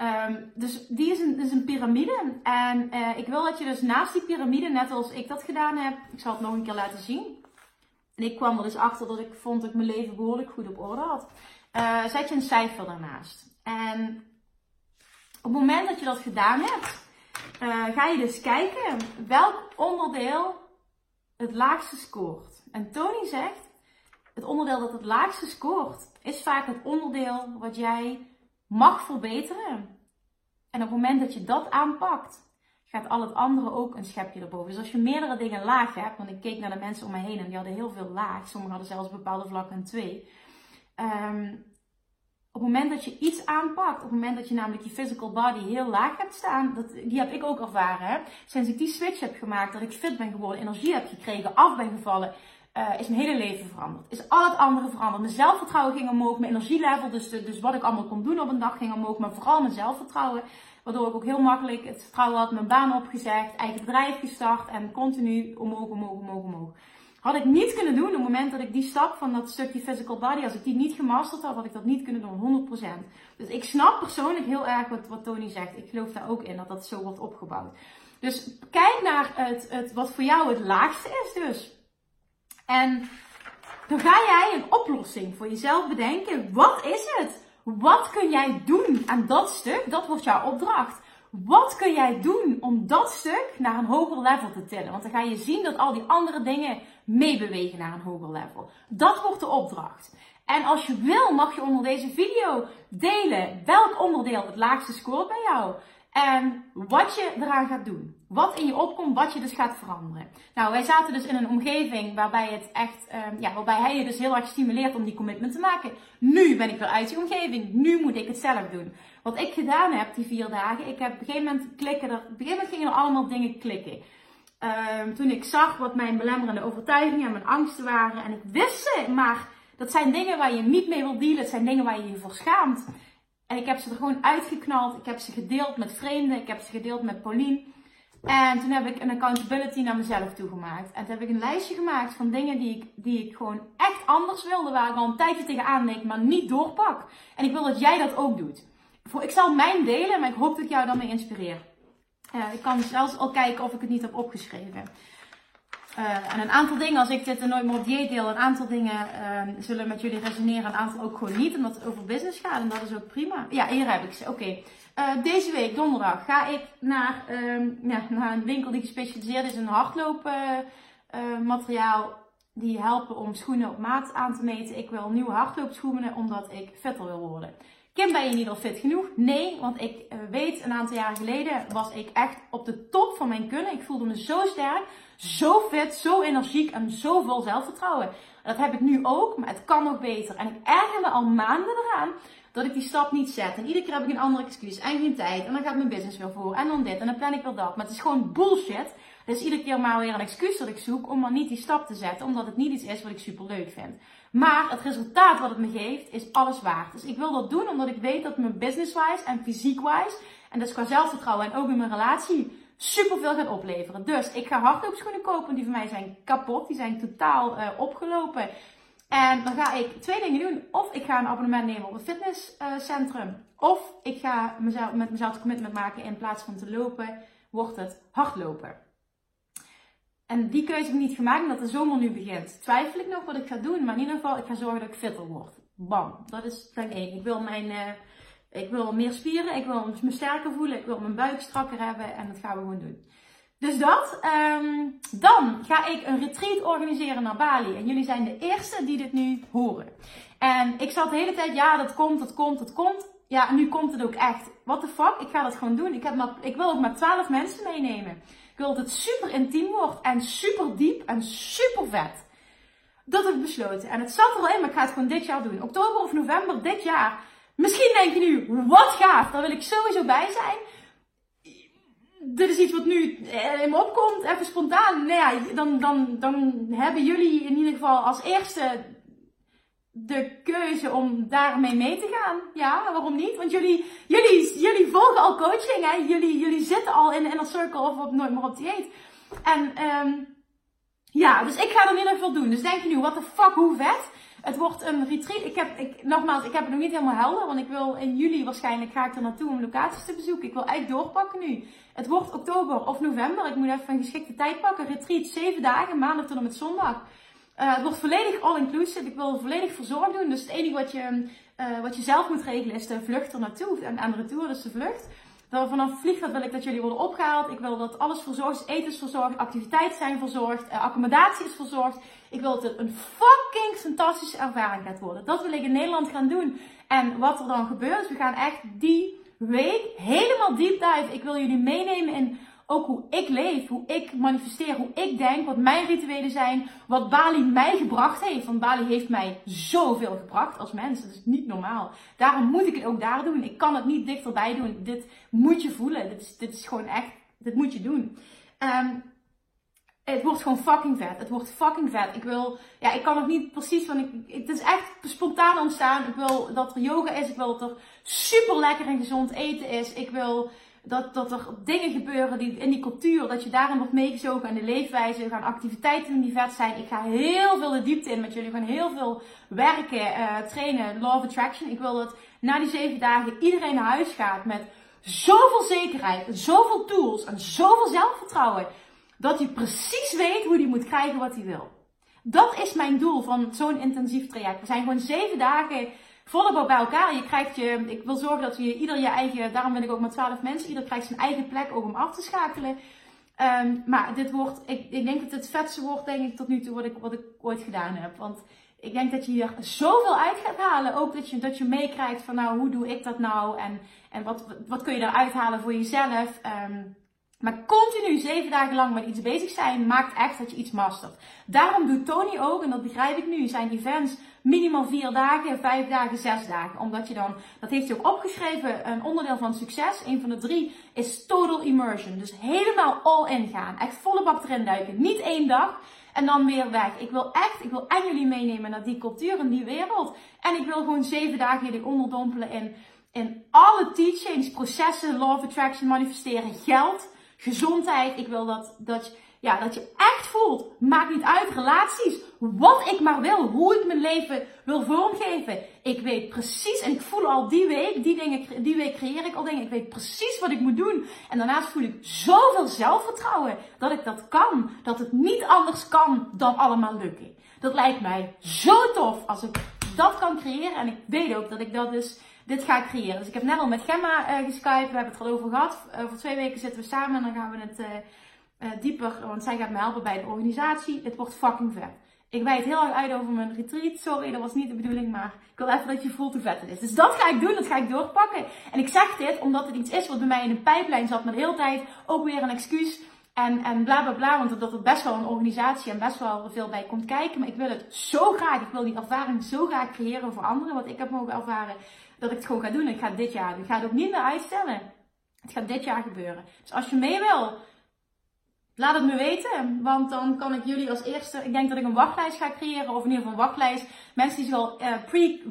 Um, dus die is een, is een piramide. En uh, ik wil dat je dus naast die piramide, net als ik dat gedaan heb, ik zal het nog een keer laten zien. En ik kwam er dus achter dat ik vond dat ik mijn leven behoorlijk goed op orde had. Uh, zet je een cijfer daarnaast. En op het moment dat je dat gedaan hebt, uh, ga je dus kijken welk onderdeel het laagste scoort. En Tony zegt, het onderdeel dat het laagste scoort, is vaak het onderdeel wat jij mag verbeteren. En op het moment dat je dat aanpakt, gaat al het andere ook een schepje erboven. Dus als je meerdere dingen laag hebt, want ik keek naar de mensen om me heen en die hadden heel veel laag, sommigen hadden zelfs bepaalde vlakken een twee. Um, op het moment dat je iets aanpakt, op het moment dat je namelijk je physical body heel laag hebt staan, dat, die heb ik ook ervaren. Hè? Sinds ik die switch heb gemaakt, dat ik fit ben geworden, energie heb gekregen, af ben gevallen, uh, is mijn hele leven veranderd. Is al het andere veranderd. Mijn zelfvertrouwen ging omhoog, mijn energielevel, dus, dus wat ik allemaal kon doen op een dag ging omhoog, maar vooral mijn zelfvertrouwen. Waardoor ik ook heel makkelijk het vertrouwen had, mijn baan opgezegd, eigen bedrijf gestart en continu omhoog, omhoog, omhoog, omhoog. Had ik niet kunnen doen op het moment dat ik die stap van dat stukje physical body, als ik die niet gemasterd had, had ik dat niet kunnen doen, 100%. Dus ik snap persoonlijk heel erg wat, wat Tony zegt. Ik geloof daar ook in dat dat zo wordt opgebouwd. Dus kijk naar het, het, wat voor jou het laagste is dus. En dan ga jij een oplossing voor jezelf bedenken. Wat is het? Wat kun jij doen aan dat stuk? Dat wordt jouw opdracht. Wat kun jij doen om dat stuk naar een hoger level te tillen? Want dan ga je zien dat al die andere dingen meebewegen naar een hoger level. Dat wordt de opdracht. En als je wil, mag je onder deze video delen welk onderdeel het laagste scoort bij jou. En wat je eraan gaat doen. Wat in je opkomt, wat je dus gaat veranderen. Nou, wij zaten dus in een omgeving waarbij het echt, um, ja, waarbij hij je dus heel erg stimuleert om die commitment te maken. Nu ben ik weer uit die omgeving. Nu moet ik het zelf doen. Wat ik gedaan heb die vier dagen, ik heb op een gegeven moment klikken er, op een gegeven gingen er allemaal dingen klikken. Um, toen ik zag wat mijn belemmerende overtuigingen en mijn angsten waren. En ik wist ze, maar dat zijn dingen waar je niet mee wilt dealen. Het zijn dingen waar je je voor schaamt. En ik heb ze er gewoon uitgeknald. Ik heb ze gedeeld met vreemden. Ik heb ze gedeeld met Pauline. En toen heb ik een accountability naar mezelf toegemaakt. En toen heb ik een lijstje gemaakt van dingen die ik, die ik gewoon echt anders wilde. Waar ik al een tijdje tegenaan denk, maar niet doorpak. En ik wil dat jij dat ook doet. Ik zal mijn delen, maar ik hoop dat ik jou daarmee inspireer. Uh, ik kan zelfs al kijken of ik het niet heb opgeschreven. Uh, en een aantal dingen, als ik dit er nooit meer op dieet deel, een aantal dingen uh, zullen met jullie resoneren, een aantal ook gewoon niet, omdat het over business gaat en dat is ook prima. Ja, hier heb ik ze. Oké. Uh, deze week, donderdag, ga ik naar, um, ja, naar een winkel die gespecialiseerd is in hardloopmateriaal. die helpen om schoenen op maat aan te meten. Ik wil nieuwe hardloopschoenen omdat ik fitter wil worden. Kim, ben je niet al fit genoeg? Nee, want ik uh, weet, een aantal jaren geleden was ik echt op de top van mijn kunnen. Ik voelde me zo sterk, zo fit, zo energiek en zo vol zelfvertrouwen. Dat heb ik nu ook, maar het kan nog beter. En ik erger me al maanden eraan dat ik die stap niet zet. En iedere keer heb ik een andere excuus en geen tijd. En dan gaat mijn business weer voor. En dan dit. En dan plan ik weer dat. Maar het is gewoon bullshit. Is iedere keer maar weer een excuus dat ik zoek om maar niet die stap te zetten. Omdat het niet iets is wat ik super leuk vind. Maar het resultaat wat het me geeft is alles waard. Dus ik wil dat doen omdat ik weet dat mijn business-wise en fysiek-wise. En dus qua zelfvertrouwen en ook in mijn relatie super veel gaat opleveren. Dus ik ga hardloopschoenen kopen. Die van mij zijn kapot. Die zijn totaal uh, opgelopen. En dan ga ik twee dingen doen. Of ik ga een abonnement nemen op een fitnesscentrum. Of ik ga mezelf, met mezelf commitment maken. In plaats van te lopen, wordt het hardlopen. En die keuze heb ik niet gemaakt omdat de zomer nu begint. Twijfel ik nog wat ik ga doen. Maar in ieder geval, ik ga zorgen dat ik fitter word. Bam. Dat is plan 1. Ik wil mijn... Uh, ik wil meer spieren, ik wil me sterker voelen, ik wil mijn buik strakker hebben en dat gaan we gewoon doen. Dus dat. Ehm, dan ga ik een retreat organiseren naar Bali. En jullie zijn de eerste die dit nu horen. En ik zat de hele tijd, ja, dat komt, dat komt, dat komt. Ja, nu komt het ook echt. What the fuck? Ik ga dat gewoon doen. Ik, heb maar, ik wil ook maar 12 mensen meenemen. Ik wil dat het super intiem wordt en super diep en super vet. Dat heb ik besloten. En het zat er al in, maar ik ga het gewoon dit jaar doen. Oktober of november dit jaar. Misschien denk je nu, wat gaaf, daar wil ik sowieso bij zijn. Dit is iets wat nu in me opkomt, even spontaan. Nou ja, dan, dan, dan hebben jullie in ieder geval als eerste de keuze om daarmee mee te gaan. Ja, waarom niet? Want jullie, jullie, jullie volgen al coaching, hè? Jullie, jullie zitten al in, een circle of op nooit meer op dieet. En um, ja, dus ik ga dat in ieder geval doen. Dus denk je nu, what the fuck, hoe vet? Het wordt een retreat. Ik heb, ik, nogmaals, ik heb het nog niet helemaal helder. Want ik wil in juli waarschijnlijk ga ik er naartoe om locaties te bezoeken. Ik wil echt doorpakken nu. Het wordt oktober of november. Ik moet even een geschikte tijd pakken. Retreat, zeven dagen, maandag tot en met zondag. Uh, het wordt volledig all-inclusive. Ik wil volledig verzorgd doen. Dus het enige wat je, uh, wat je zelf moet regelen is de vlucht er naartoe. En aan de retour, dus de vlucht. Dan vanaf vliegveld wil ik dat jullie worden opgehaald. Ik wil dat alles verzorgd is. Eten is verzorgd, activiteiten zijn verzorgd, uh, accommodatie is verzorgd. Ik wil dat het een fucking fantastische ervaring gaat worden. Dat wil ik in Nederland gaan doen. En wat er dan gebeurt, we gaan echt die week helemaal deep dive. Ik wil jullie meenemen in ook hoe ik leef, hoe ik manifesteer, hoe ik denk, wat mijn rituelen zijn, wat Bali mij gebracht heeft. Want Bali heeft mij zoveel gebracht als mens. Dat is niet normaal. Daarom moet ik het ook daar doen. Ik kan het niet dichterbij doen. Dit moet je voelen. Dit is, dit is gewoon echt, dit moet je doen. Um, het wordt gewoon fucking vet. Het wordt fucking vet. Ik wil, ja, ik kan nog niet precies van, ik, het is echt spontaan ontstaan. Ik wil dat er yoga is. Ik wil dat er super lekker en gezond eten is. Ik wil dat, dat er dingen gebeuren die, in die cultuur, dat je daarin wordt meegezogen en de leefwijze. We gaan activiteiten doen die vet zijn. Ik ga heel veel de diepte in met jullie. We gaan heel veel werken, uh, trainen, law of attraction. Ik wil dat na die zeven dagen iedereen naar huis gaat met zoveel zekerheid, zoveel tools en zoveel zelfvertrouwen. Dat hij precies weet hoe hij moet krijgen wat hij wil. Dat is mijn doel van zo'n intensief traject. We zijn gewoon zeven dagen volop bij elkaar. Je krijgt je, ik wil zorgen dat je ieder je eigen, daarom ben ik ook met 12 mensen, ieder krijgt zijn eigen plek ook om af te schakelen. Um, maar dit wordt, ik, ik denk dat het vetste wordt, denk ik, tot nu toe wat ik, wat ik ooit gedaan heb. Want ik denk dat je hier zoveel uit gaat halen. Ook dat je, dat je meekrijgt van, nou, hoe doe ik dat nou? En, en wat, wat kun je eruit halen voor jezelf? Um, maar continu zeven dagen lang met iets bezig zijn maakt echt dat je iets mastert. Daarom doet Tony ook, en dat begrijp ik nu, zijn events minimaal vier dagen, vijf dagen, zes dagen. Omdat je dan, dat heeft hij ook opgeschreven, een onderdeel van succes, een van de drie, is total immersion. Dus helemaal all in gaan. Echt volle bak erin duiken. Niet één dag en dan weer weg. Ik wil echt, ik wil en jullie meenemen naar die cultuur en die wereld. En ik wil gewoon zeven dagen jullie onderdompelen in, in alle teachings, processen, law of attraction, manifesteren, geld gezondheid. Ik wil dat, dat, ja, dat je echt voelt. Maakt niet uit, relaties. Wat ik maar wil. Hoe ik mijn leven wil vormgeven. Ik weet precies, en ik voel al die week, die, dingen, die week creëer ik al dingen. Ik weet precies wat ik moet doen. En daarnaast voel ik zoveel zelfvertrouwen dat ik dat kan. Dat het niet anders kan dan allemaal lukken. Dat lijkt mij zo tof als ik dat kan creëren. En ik weet ook dat ik dat dus dit ga ik creëren. Dus ik heb net al met Gemma uh. We hebben het er al over gehad. Uh, voor twee weken zitten we samen en dan gaan we het uh, dieper. Want zij gaat me helpen bij de organisatie. Het wordt fucking vet. Ik wijd heel erg uit over mijn retreat. Sorry, dat was niet de bedoeling. Maar ik wil even dat je voelt hoe vet het is. Dus dat ga ik doen. Dat ga ik doorpakken. En ik zeg dit omdat het iets is wat bij mij in een pijplijn zat. Maar de hele tijd ook weer een excuus. En, en bla bla bla, want dat er best wel een organisatie en best wel veel bij komt kijken. Maar ik wil het zo graag, ik wil die ervaring zo graag creëren voor anderen, wat ik heb mogen ervaren dat ik het gewoon ga doen. Ik ga het dit jaar doen. Ik ga het ook niet meer uitstellen. Het gaat dit jaar gebeuren. Dus als je mee wil, laat het me weten. Want dan kan ik jullie als eerste. Ik denk dat ik een wachtlijst ga creëren. Of in ieder geval een wachtlijst. Mensen die zo uh,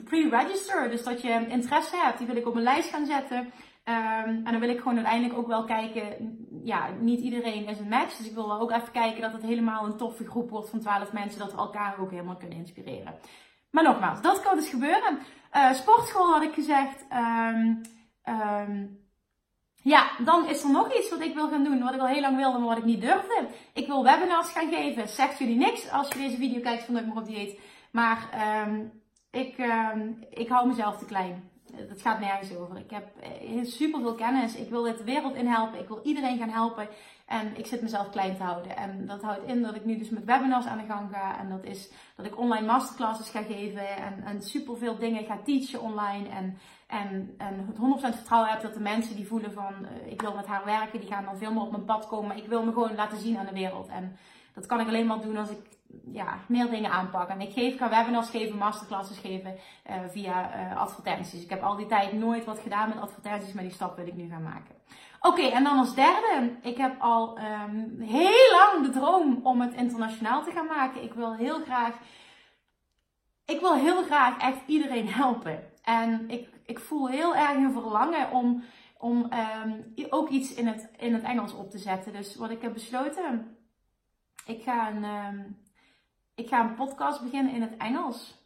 pre-register. dus dat je interesse hebt. Die wil ik op een lijst gaan zetten. Um, en dan wil ik gewoon uiteindelijk ook wel kijken. Ja, niet iedereen is een match. Dus ik wil wel ook even kijken dat het helemaal een toffe groep wordt van 12 mensen. Dat we elkaar ook helemaal kunnen inspireren. Maar nogmaals, dat kan dus gebeuren. Uh, sportschool had ik gezegd. Um, um, ja, dan is er nog iets wat ik wil gaan doen. Wat ik al heel lang wilde, maar wat ik niet durfde. Ik wil webinars gaan geven. Zegt jullie niks als je deze video kijkt van maar op dieet. Maar um, ik, ik hou mezelf te klein. Dat gaat nergens over. Ik heb eh, super veel kennis. Ik wil dit de wereld in helpen. Ik wil iedereen gaan helpen. En ik zit mezelf klein te houden. En dat houdt in dat ik nu dus met webinars aan de gang ga. En dat is dat ik online masterclasses ga geven. En, en superveel dingen ga teachen online. En, en, en het 100% vertrouwen heb dat de mensen die voelen van uh, ik wil met haar werken, die gaan dan veel meer op mijn pad komen. Ik wil me gewoon laten zien aan de wereld. En dat kan ik alleen maar doen als ik ja, meer dingen aanpak. En ik geef, kan webinars geven, masterclasses geven uh, via uh, advertenties. Ik heb al die tijd nooit wat gedaan met advertenties, maar die stap wil ik nu gaan maken. Oké, en dan als derde. Ik heb al um, heel lang de droom om het internationaal te gaan maken. Ik wil heel graag, ik wil heel graag echt iedereen helpen. En ik, ik voel heel erg een verlangen om, om um, ook iets in het, in het Engels op te zetten. Dus wat ik heb besloten, ik ga een, um, ik ga een podcast beginnen in het Engels.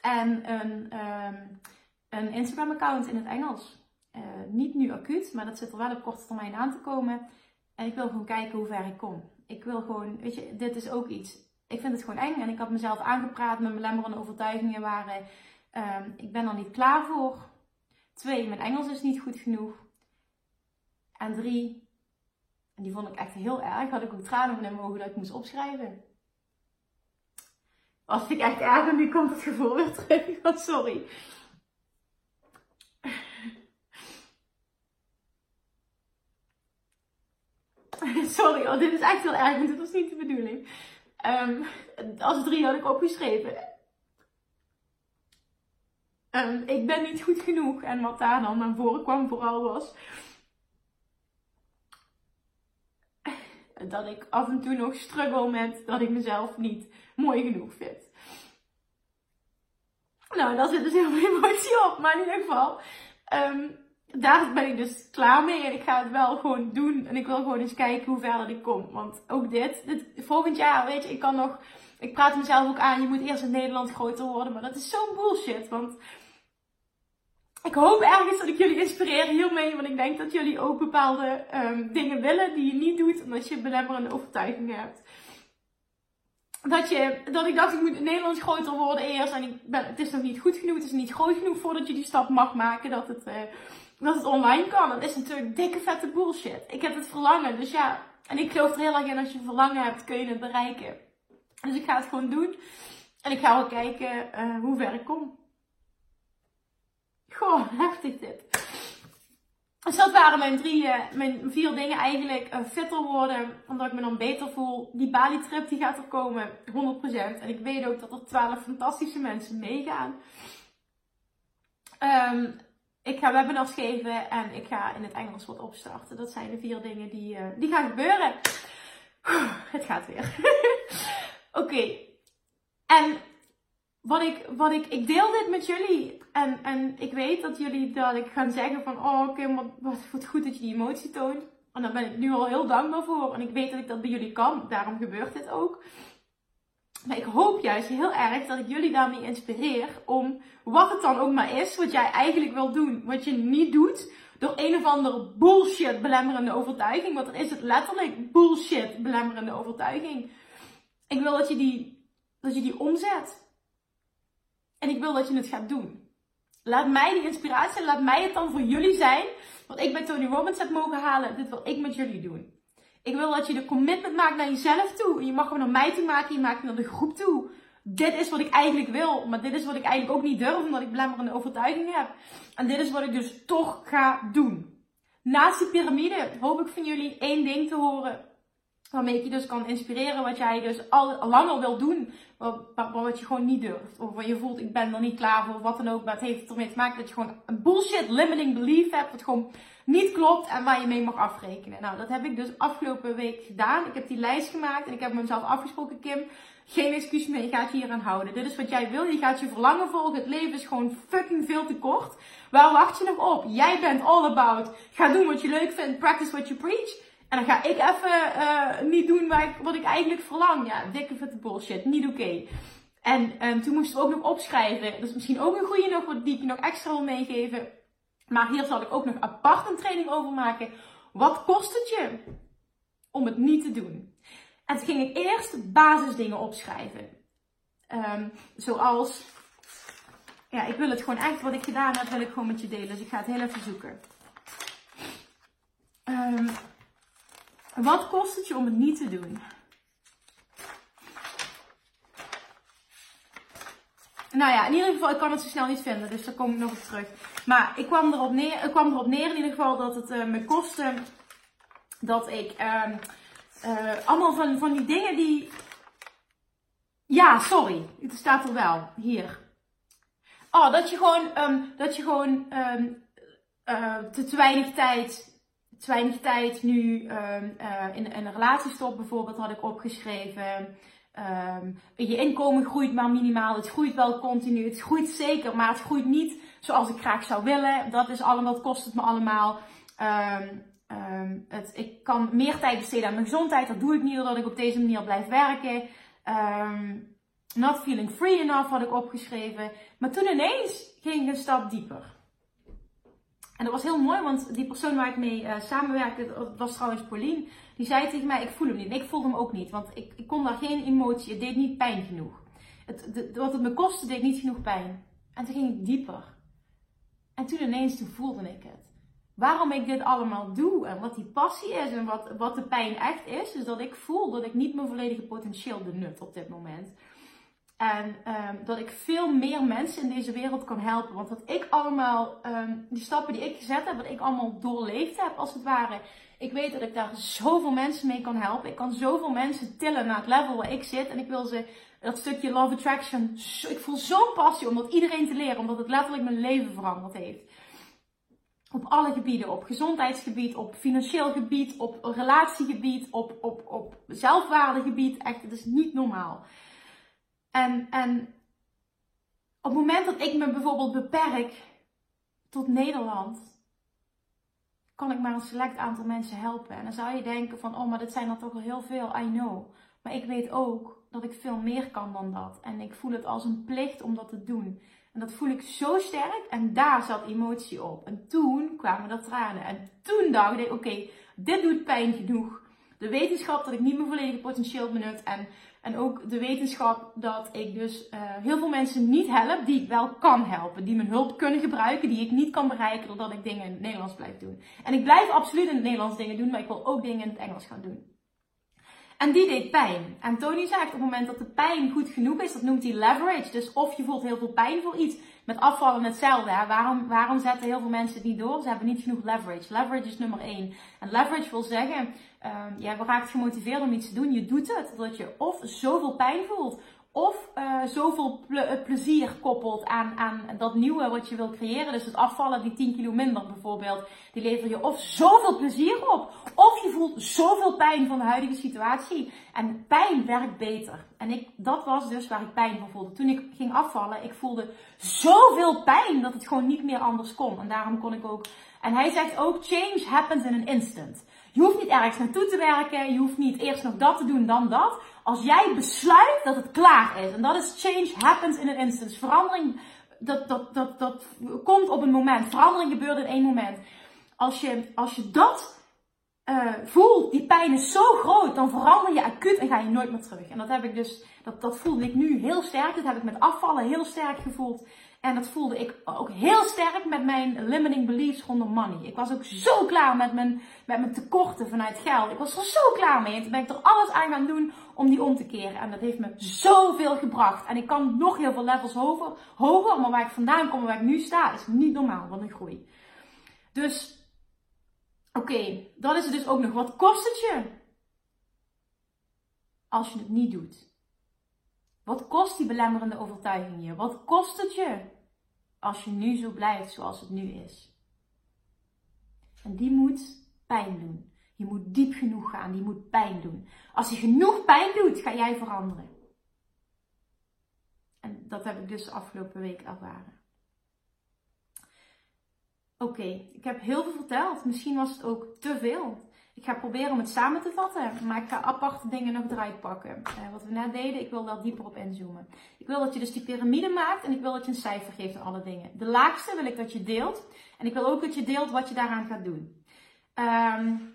En een, een Instagram account in het Engels. Uh, niet nu acuut, maar dat zit er wel op korte termijn aan te komen. En ik wil gewoon kijken hoe ver ik kom. Ik wil gewoon, weet je, dit is ook iets. Ik vind het gewoon eng. En ik had mezelf aangepraat mijn lemmerende overtuigingen waren. Um, ik ben er niet klaar voor. Twee, mijn Engels is niet goed genoeg. En drie, en die vond ik echt heel erg, had ik ook tranen in mijn ogen dat ik moest opschrijven. Was ik echt erg en nu komt het gevoel weer terug. Oh, sorry. Sorry, oh, dit is echt heel erg, want dit was niet de bedoeling. Um, als drie had ik opgeschreven. Um, ik ben niet goed genoeg. En wat daar dan naar voren kwam vooral was... Dat ik af en toe nog struggle met dat ik mezelf niet mooi genoeg vind. Nou, daar zit dus heel veel emotie op. Maar in ieder geval... Um, daar ben ik dus klaar mee. En ik ga het wel gewoon doen. En ik wil gewoon eens kijken hoe ver ik kom. Want ook dit, dit, volgend jaar, weet je, ik kan nog. Ik praat mezelf ook aan. Je moet eerst in Nederland groter worden. Maar dat is zo'n bullshit. Want ik hoop ergens dat ik jullie inspireer hiermee. Want ik denk dat jullie ook bepaalde um, dingen willen die je niet doet. Omdat je belemmerende overtuigingen hebt. Dat, je, dat ik dacht, ik moet in Nederland groter worden eerst. En ik ben, het is nog niet goed genoeg. Het is niet groot genoeg voordat je die stap mag maken. Dat het. Uh, dat het online kan. Dat is natuurlijk dikke vette bullshit. Ik heb het verlangen. Dus ja, en ik geloof er heel erg in als je verlangen hebt, kun je het bereiken. Dus ik ga het gewoon doen. En ik ga wel kijken uh, hoe ver ik kom. Goh, heftig dit. Dus dat waren mijn drie, uh, mijn vier dingen eigenlijk. Uh, fitter worden, omdat ik me dan beter voel. Die Bali trip die gaat er komen, 100%. En ik weet ook dat er 12 fantastische mensen meegaan. Um, ik ga webinars geven en ik ga in het Engels wat opstarten. Dat zijn de vier dingen die, uh, die gaan gebeuren. Het gaat weer. Oké. En wat ik, wat ik, ik deel dit met jullie. En, en ik weet dat jullie dat ik gaan zeggen van, oh oké, okay, wat, wat goed dat je die emotie toont. En daar ben ik nu al heel dankbaar voor. En ik weet dat ik dat bij jullie kan. Daarom gebeurt dit ook. Maar ik hoop juist heel erg dat ik jullie daarmee inspireer om wat het dan ook maar is, wat jij eigenlijk wil doen, wat je niet doet, door een of andere bullshit belemmerende overtuiging. Want er is het letterlijk bullshit belemmerende overtuiging. Ik wil dat je die, dat je die omzet. En ik wil dat je het gaat doen. Laat mij die inspiratie, laat mij het dan voor jullie zijn. Wat ik bij Tony Robbins heb mogen halen, dit wil ik met jullie doen. Ik wil dat je de commitment maakt naar jezelf toe. Je mag hem naar mij toe maken, je maakt hem naar de groep toe. Dit is wat ik eigenlijk wil, maar dit is wat ik eigenlijk ook niet durf, omdat ik belemmerende overtuiging heb. En dit is wat ik dus toch ga doen. Naast die piramide hoop ik van jullie één ding te horen. Waarmee ik je dus kan inspireren wat jij dus al lang al wil doen. Wat, wat, je gewoon niet durft. Of wat je voelt, ik ben er niet klaar voor. Wat dan ook. Maar het heeft ermee te maken dat je gewoon een bullshit limiting belief hebt. Wat gewoon niet klopt en waar je mee mag afrekenen. Nou, dat heb ik dus afgelopen week gedaan. Ik heb die lijst gemaakt en ik heb mezelf afgesproken, Kim. Geen excuus meer, je gaat hier aan houden. Dit is wat jij wil, je gaat je verlangen volgen. Het leven is gewoon fucking veel te kort. Waar wacht je nog op? Jij bent all about. Ga doen wat je leuk vindt, practice what you preach. En dan ga ik even uh, niet doen wat ik, wat ik eigenlijk verlang. Ja, dikke vette bullshit, niet oké. En toen moesten we ook nog opschrijven. Dat is misschien ook een goede nog, wat die ik nog extra wil meegeven. Maar hier zal ik ook nog apart een training over maken. Wat kost het je om het niet te doen? En toen ging ik eerst basisdingen opschrijven. Um, zoals, ja, ik wil het gewoon echt, wat ik gedaan heb, wil ik gewoon met je delen. Dus ik ga het heel even zoeken. Um, Wat kost het je om het niet te doen? Nou ja, in ieder geval, ik kan het zo snel niet vinden, dus daar kom ik nog op terug. Maar ik kwam erop neer, ik kwam erop neer in ieder geval dat het uh, me kostte dat ik uh, uh, allemaal van, van die dingen die. Ja, sorry, het staat er wel hier. Oh, dat je gewoon, um, dat je gewoon um, te, te weinig tijd te weinig tijd nu in, in, een relatiestop bijvoorbeeld had ik opgeschreven. Je inkomen groeit maar minimaal. Het groeit wel continu. Het groeit zeker, maar het groeit niet zoals ik graag zou willen. Dat is allemaal, dat kost het me allemaal. Um, um, het, ik kan meer tijd besteden aan mijn gezondheid. Dat doe ik niet doordat ik op deze manier blijf werken. not feeling free enough had ik opgeschreven. Maar toen ineens ging ik een stap dieper. En dat was heel mooi, want die persoon waar ik mee uh, samenwerkte, dat was trouwens Pauline, die zei tegen mij, ik voel hem niet. En ik voelde hem ook niet, want ik, ik kon daar geen emotie, het deed niet pijn genoeg. Het, wat het me kostte, deed niet genoeg pijn. En toen ging ik dieper. En toen ineens, toen voelde ik het. Waarom ik dit allemaal doe en wat die passie is en wat, wat de pijn echt is, is dat ik voel dat ik niet mijn volledige potentieel benut op dit moment. En um, dat ik veel meer mensen in deze wereld kan helpen. Want wat ik allemaal, um, die stappen die ik gezet heb, wat ik allemaal doorleefd heb als het ware. Ik weet dat ik daar zoveel mensen mee kan helpen. Ik kan zoveel mensen tillen naar het level waar ik zit. En ik wil ze dat stukje love attraction. ik voel zo'n passie om dat iedereen te leren. Omdat het letterlijk mijn leven veranderd heeft. Op alle gebieden. Op gezondheidsgebied, op financieel gebied, op relatiegebied, op, op, op zelfwaardegebied. Echt, het is niet normaal. En, en op het moment dat ik me bijvoorbeeld beperk tot Nederland, kan ik maar een select aantal mensen helpen. En dan zou je denken van, oh, maar dit zijn er toch al heel veel, I know. Maar ik weet ook dat ik veel meer kan dan dat. En ik voel het als een plicht om dat te doen. En dat voel ik zo sterk. En daar zat emotie op. En toen kwamen er tranen. En toen dacht ik, oké, dit doet pijn genoeg. De wetenschap dat ik niet mijn volledige potentieel benut. En en ook de wetenschap dat ik dus uh, heel veel mensen niet help die ik wel kan helpen. Die mijn hulp kunnen gebruiken, die ik niet kan bereiken doordat ik dingen in het Nederlands blijf doen. En ik blijf absoluut in het Nederlands dingen doen, maar ik wil ook dingen in het Engels gaan doen. En die deed pijn. En Tony zegt op het moment dat de pijn goed genoeg is, dat noemt hij leverage. Dus of je voelt heel veel pijn voor iets. Met afvallen hetzelfde. Waarom, waarom zetten heel veel mensen het niet door? Ze hebben niet genoeg leverage. Leverage is nummer één. En leverage wil zeggen, uh, jij raakt gemotiveerd om iets te doen. Je doet het. Dat je of zoveel pijn voelt. Of uh, zoveel eh, plezier koppelt aan, aan dat nieuwe wat je wil creëren. Dus het afvallen, die 10 kilo minder bijvoorbeeld. Die lever je of zoveel plezier op. Of je voelt zoveel pijn van de huidige situatie. En pijn werkt beter. En ik, dat was dus waar ik pijn van voelde. Toen ik ging afvallen, ik voelde zoveel pijn dat het gewoon niet meer anders kon. En daarom kon ik ook. En hij zegt ook: change happens in an instant. Je hoeft niet ergens naartoe te werken. Je hoeft niet eerst nog dat te doen, dan dat. Als jij besluit dat het klaar is. En dat is change happens in an instant. Verandering, dat, dat, dat, dat komt op een moment. Verandering gebeurt in één moment. Als je, als je dat uh, voelt, die pijn is zo groot, dan verander je acuut en ga je nooit meer terug. En dat heb ik dus, dat, dat voelde ik nu heel sterk. Dat heb ik met afvallen heel sterk gevoeld. En dat voelde ik ook heel sterk met mijn limiting beliefs rondom money. Ik was ook zo klaar met mijn, met mijn tekorten vanuit geld. Ik was er zo klaar mee. En toen ben ik er alles aan gaan doen om die om te keren. En dat heeft me zoveel gebracht. En ik kan nog heel veel levels hoger, hoger maar waar ik vandaan kom en waar ik nu sta, is niet normaal wat een groei. Dus, oké, dat is het dus ook nog. Wat kost het je? Als je het niet doet. Wat kost die belemmerende overtuiging je? Wat kost het je als je nu zo blijft zoals het nu is? En die moet pijn doen. Je moet diep genoeg gaan, die moet pijn doen. Als je genoeg pijn doet, ga jij veranderen. En dat heb ik dus de afgelopen week ervaren. Oké, ik heb heel veel verteld. Misschien was het ook te veel. Ik ga proberen om het samen te vatten, maar ik ga aparte dingen nog eruit pakken. Uh, wat we net deden, ik wil daar dieper op inzoomen. Ik wil dat je dus die piramide maakt en ik wil dat je een cijfer geeft aan alle dingen. De laagste wil ik dat je deelt en ik wil ook dat je deelt wat je daaraan gaat doen. Um,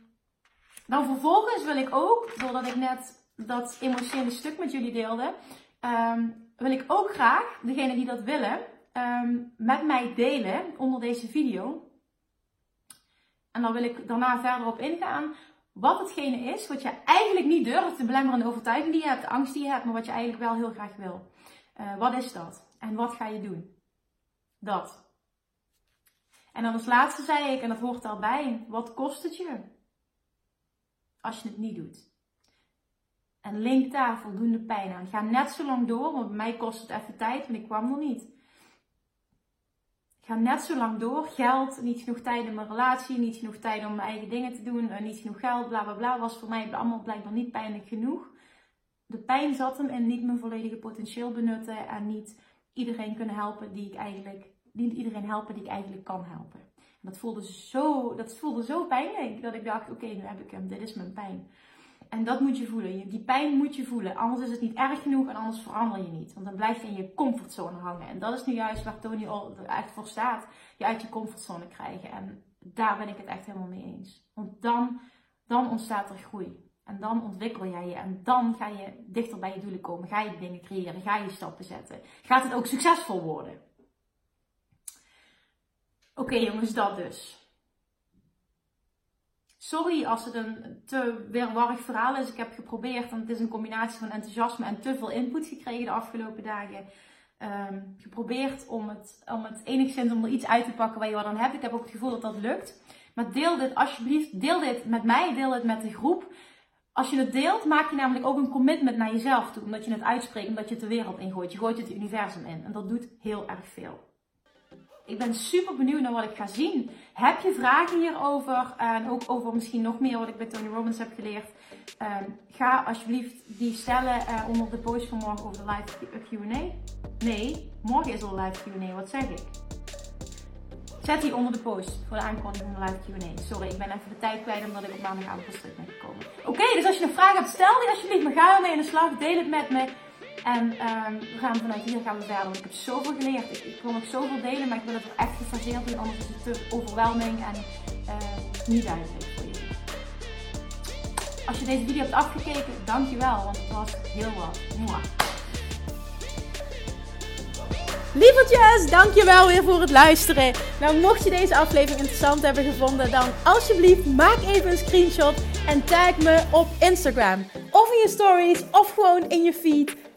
dan vervolgens wil ik ook, doordat ik net dat emotionele stuk met jullie deelde, um, wil ik ook graag, degene die dat willen, um, met mij delen onder deze video. En dan wil ik daarna verder op ingaan wat hetgene is wat je eigenlijk niet durft, de belemmerende overtuiging die je hebt, de angst die je hebt, maar wat je eigenlijk wel heel graag wil. Uh, wat is dat? En wat ga je doen? Dat. En dan als laatste zei ik, en dat hoort daarbij, wat kost het je als je het niet doet? En link daar voldoende pijn aan. Ga net zo lang door, want bij mij kost het even tijd, want ik kwam er niet. Ga net zo lang door. Geld, niet genoeg tijd in mijn relatie, niet genoeg tijd om mijn eigen dingen te doen, eh, niet genoeg geld, bla bla bla. Was voor mij allemaal blijkbaar niet pijnlijk genoeg. De pijn zat hem in niet mijn volledige potentieel benutten en niet iedereen kunnen helpen die ik eigenlijk, niet iedereen helpen die ik eigenlijk kan helpen. En dat voelde zo, dat voelde zo pijnlijk dat ik dacht, oké, nu heb ik hem, dit is mijn pijn. En dat moet je voelen. Die pijn moet je voelen. Anders is het niet erg genoeg en anders verander je niet. Want dan blijf je in je comfortzone hangen. En dat is nu juist waar Tony er echt voor staat. Je uit je comfortzone krijgen. En daar ben ik het echt helemaal mee eens. Want dan, dan ontstaat er groei. En dan ontwikkel jij je. En dan ga je dichter bij je doelen komen. Ga je dingen creëren. Ga je stappen zetten. Gaat het ook succesvol worden. Oké jongens, dat dus. Sorry als het een te weerwarig verhaal is. Ik heb geprobeerd, want het is een combinatie van enthousiasme en te veel input gekregen de afgelopen dagen. Um, geprobeerd om het, om het enigszins om er iets uit te pakken waar je wat aan hebt. Ik heb ook het gevoel dat dat lukt. Maar deel dit alsjeblieft, deel dit met mij, deel dit met de groep. Als je het deelt, maak je namelijk ook een commitment naar jezelf toe. Omdat je het uitspreekt, omdat je het de wereld ingooit. Je gooit het universum in. En dat doet heel erg veel. Ik ben super benieuwd naar wat ik ga zien. Heb je vragen hierover? En ook over misschien nog meer wat ik bij Tony Robbins heb geleerd. Ehm, ga alsjeblieft die stellen uh, onder de post van morgen over de live QA. Nee, morgen is al live QA. Wat zeg ik? Zet die onder de post voor de aankondiging van de live Q&A. Sorry, ik ben even de tijd kwijt omdat ik op maandagavond pas terug ben gekomen. Oké, dus als je een vraag hebt, stel die alsjeblieft. Maar ga ermee in de slag. Deel het met me. En um, we gaan vanuit hier gaan we verder. Want ik heb zoveel geleerd. Ik, ik wil nog zoveel delen, maar ik wil het er echt gefaseerd doen. Anders is het te overweldigend en uh, niet duidelijk voor je. Als je deze video hebt afgekeken, dankjewel. Want het was heel wat. Mwah. Lievertjes, dankjewel weer voor het luisteren. Nou, mocht je deze aflevering interessant hebben gevonden, dan alsjeblieft maak even een screenshot en tag me op Instagram. Of in je stories, of gewoon in je feed.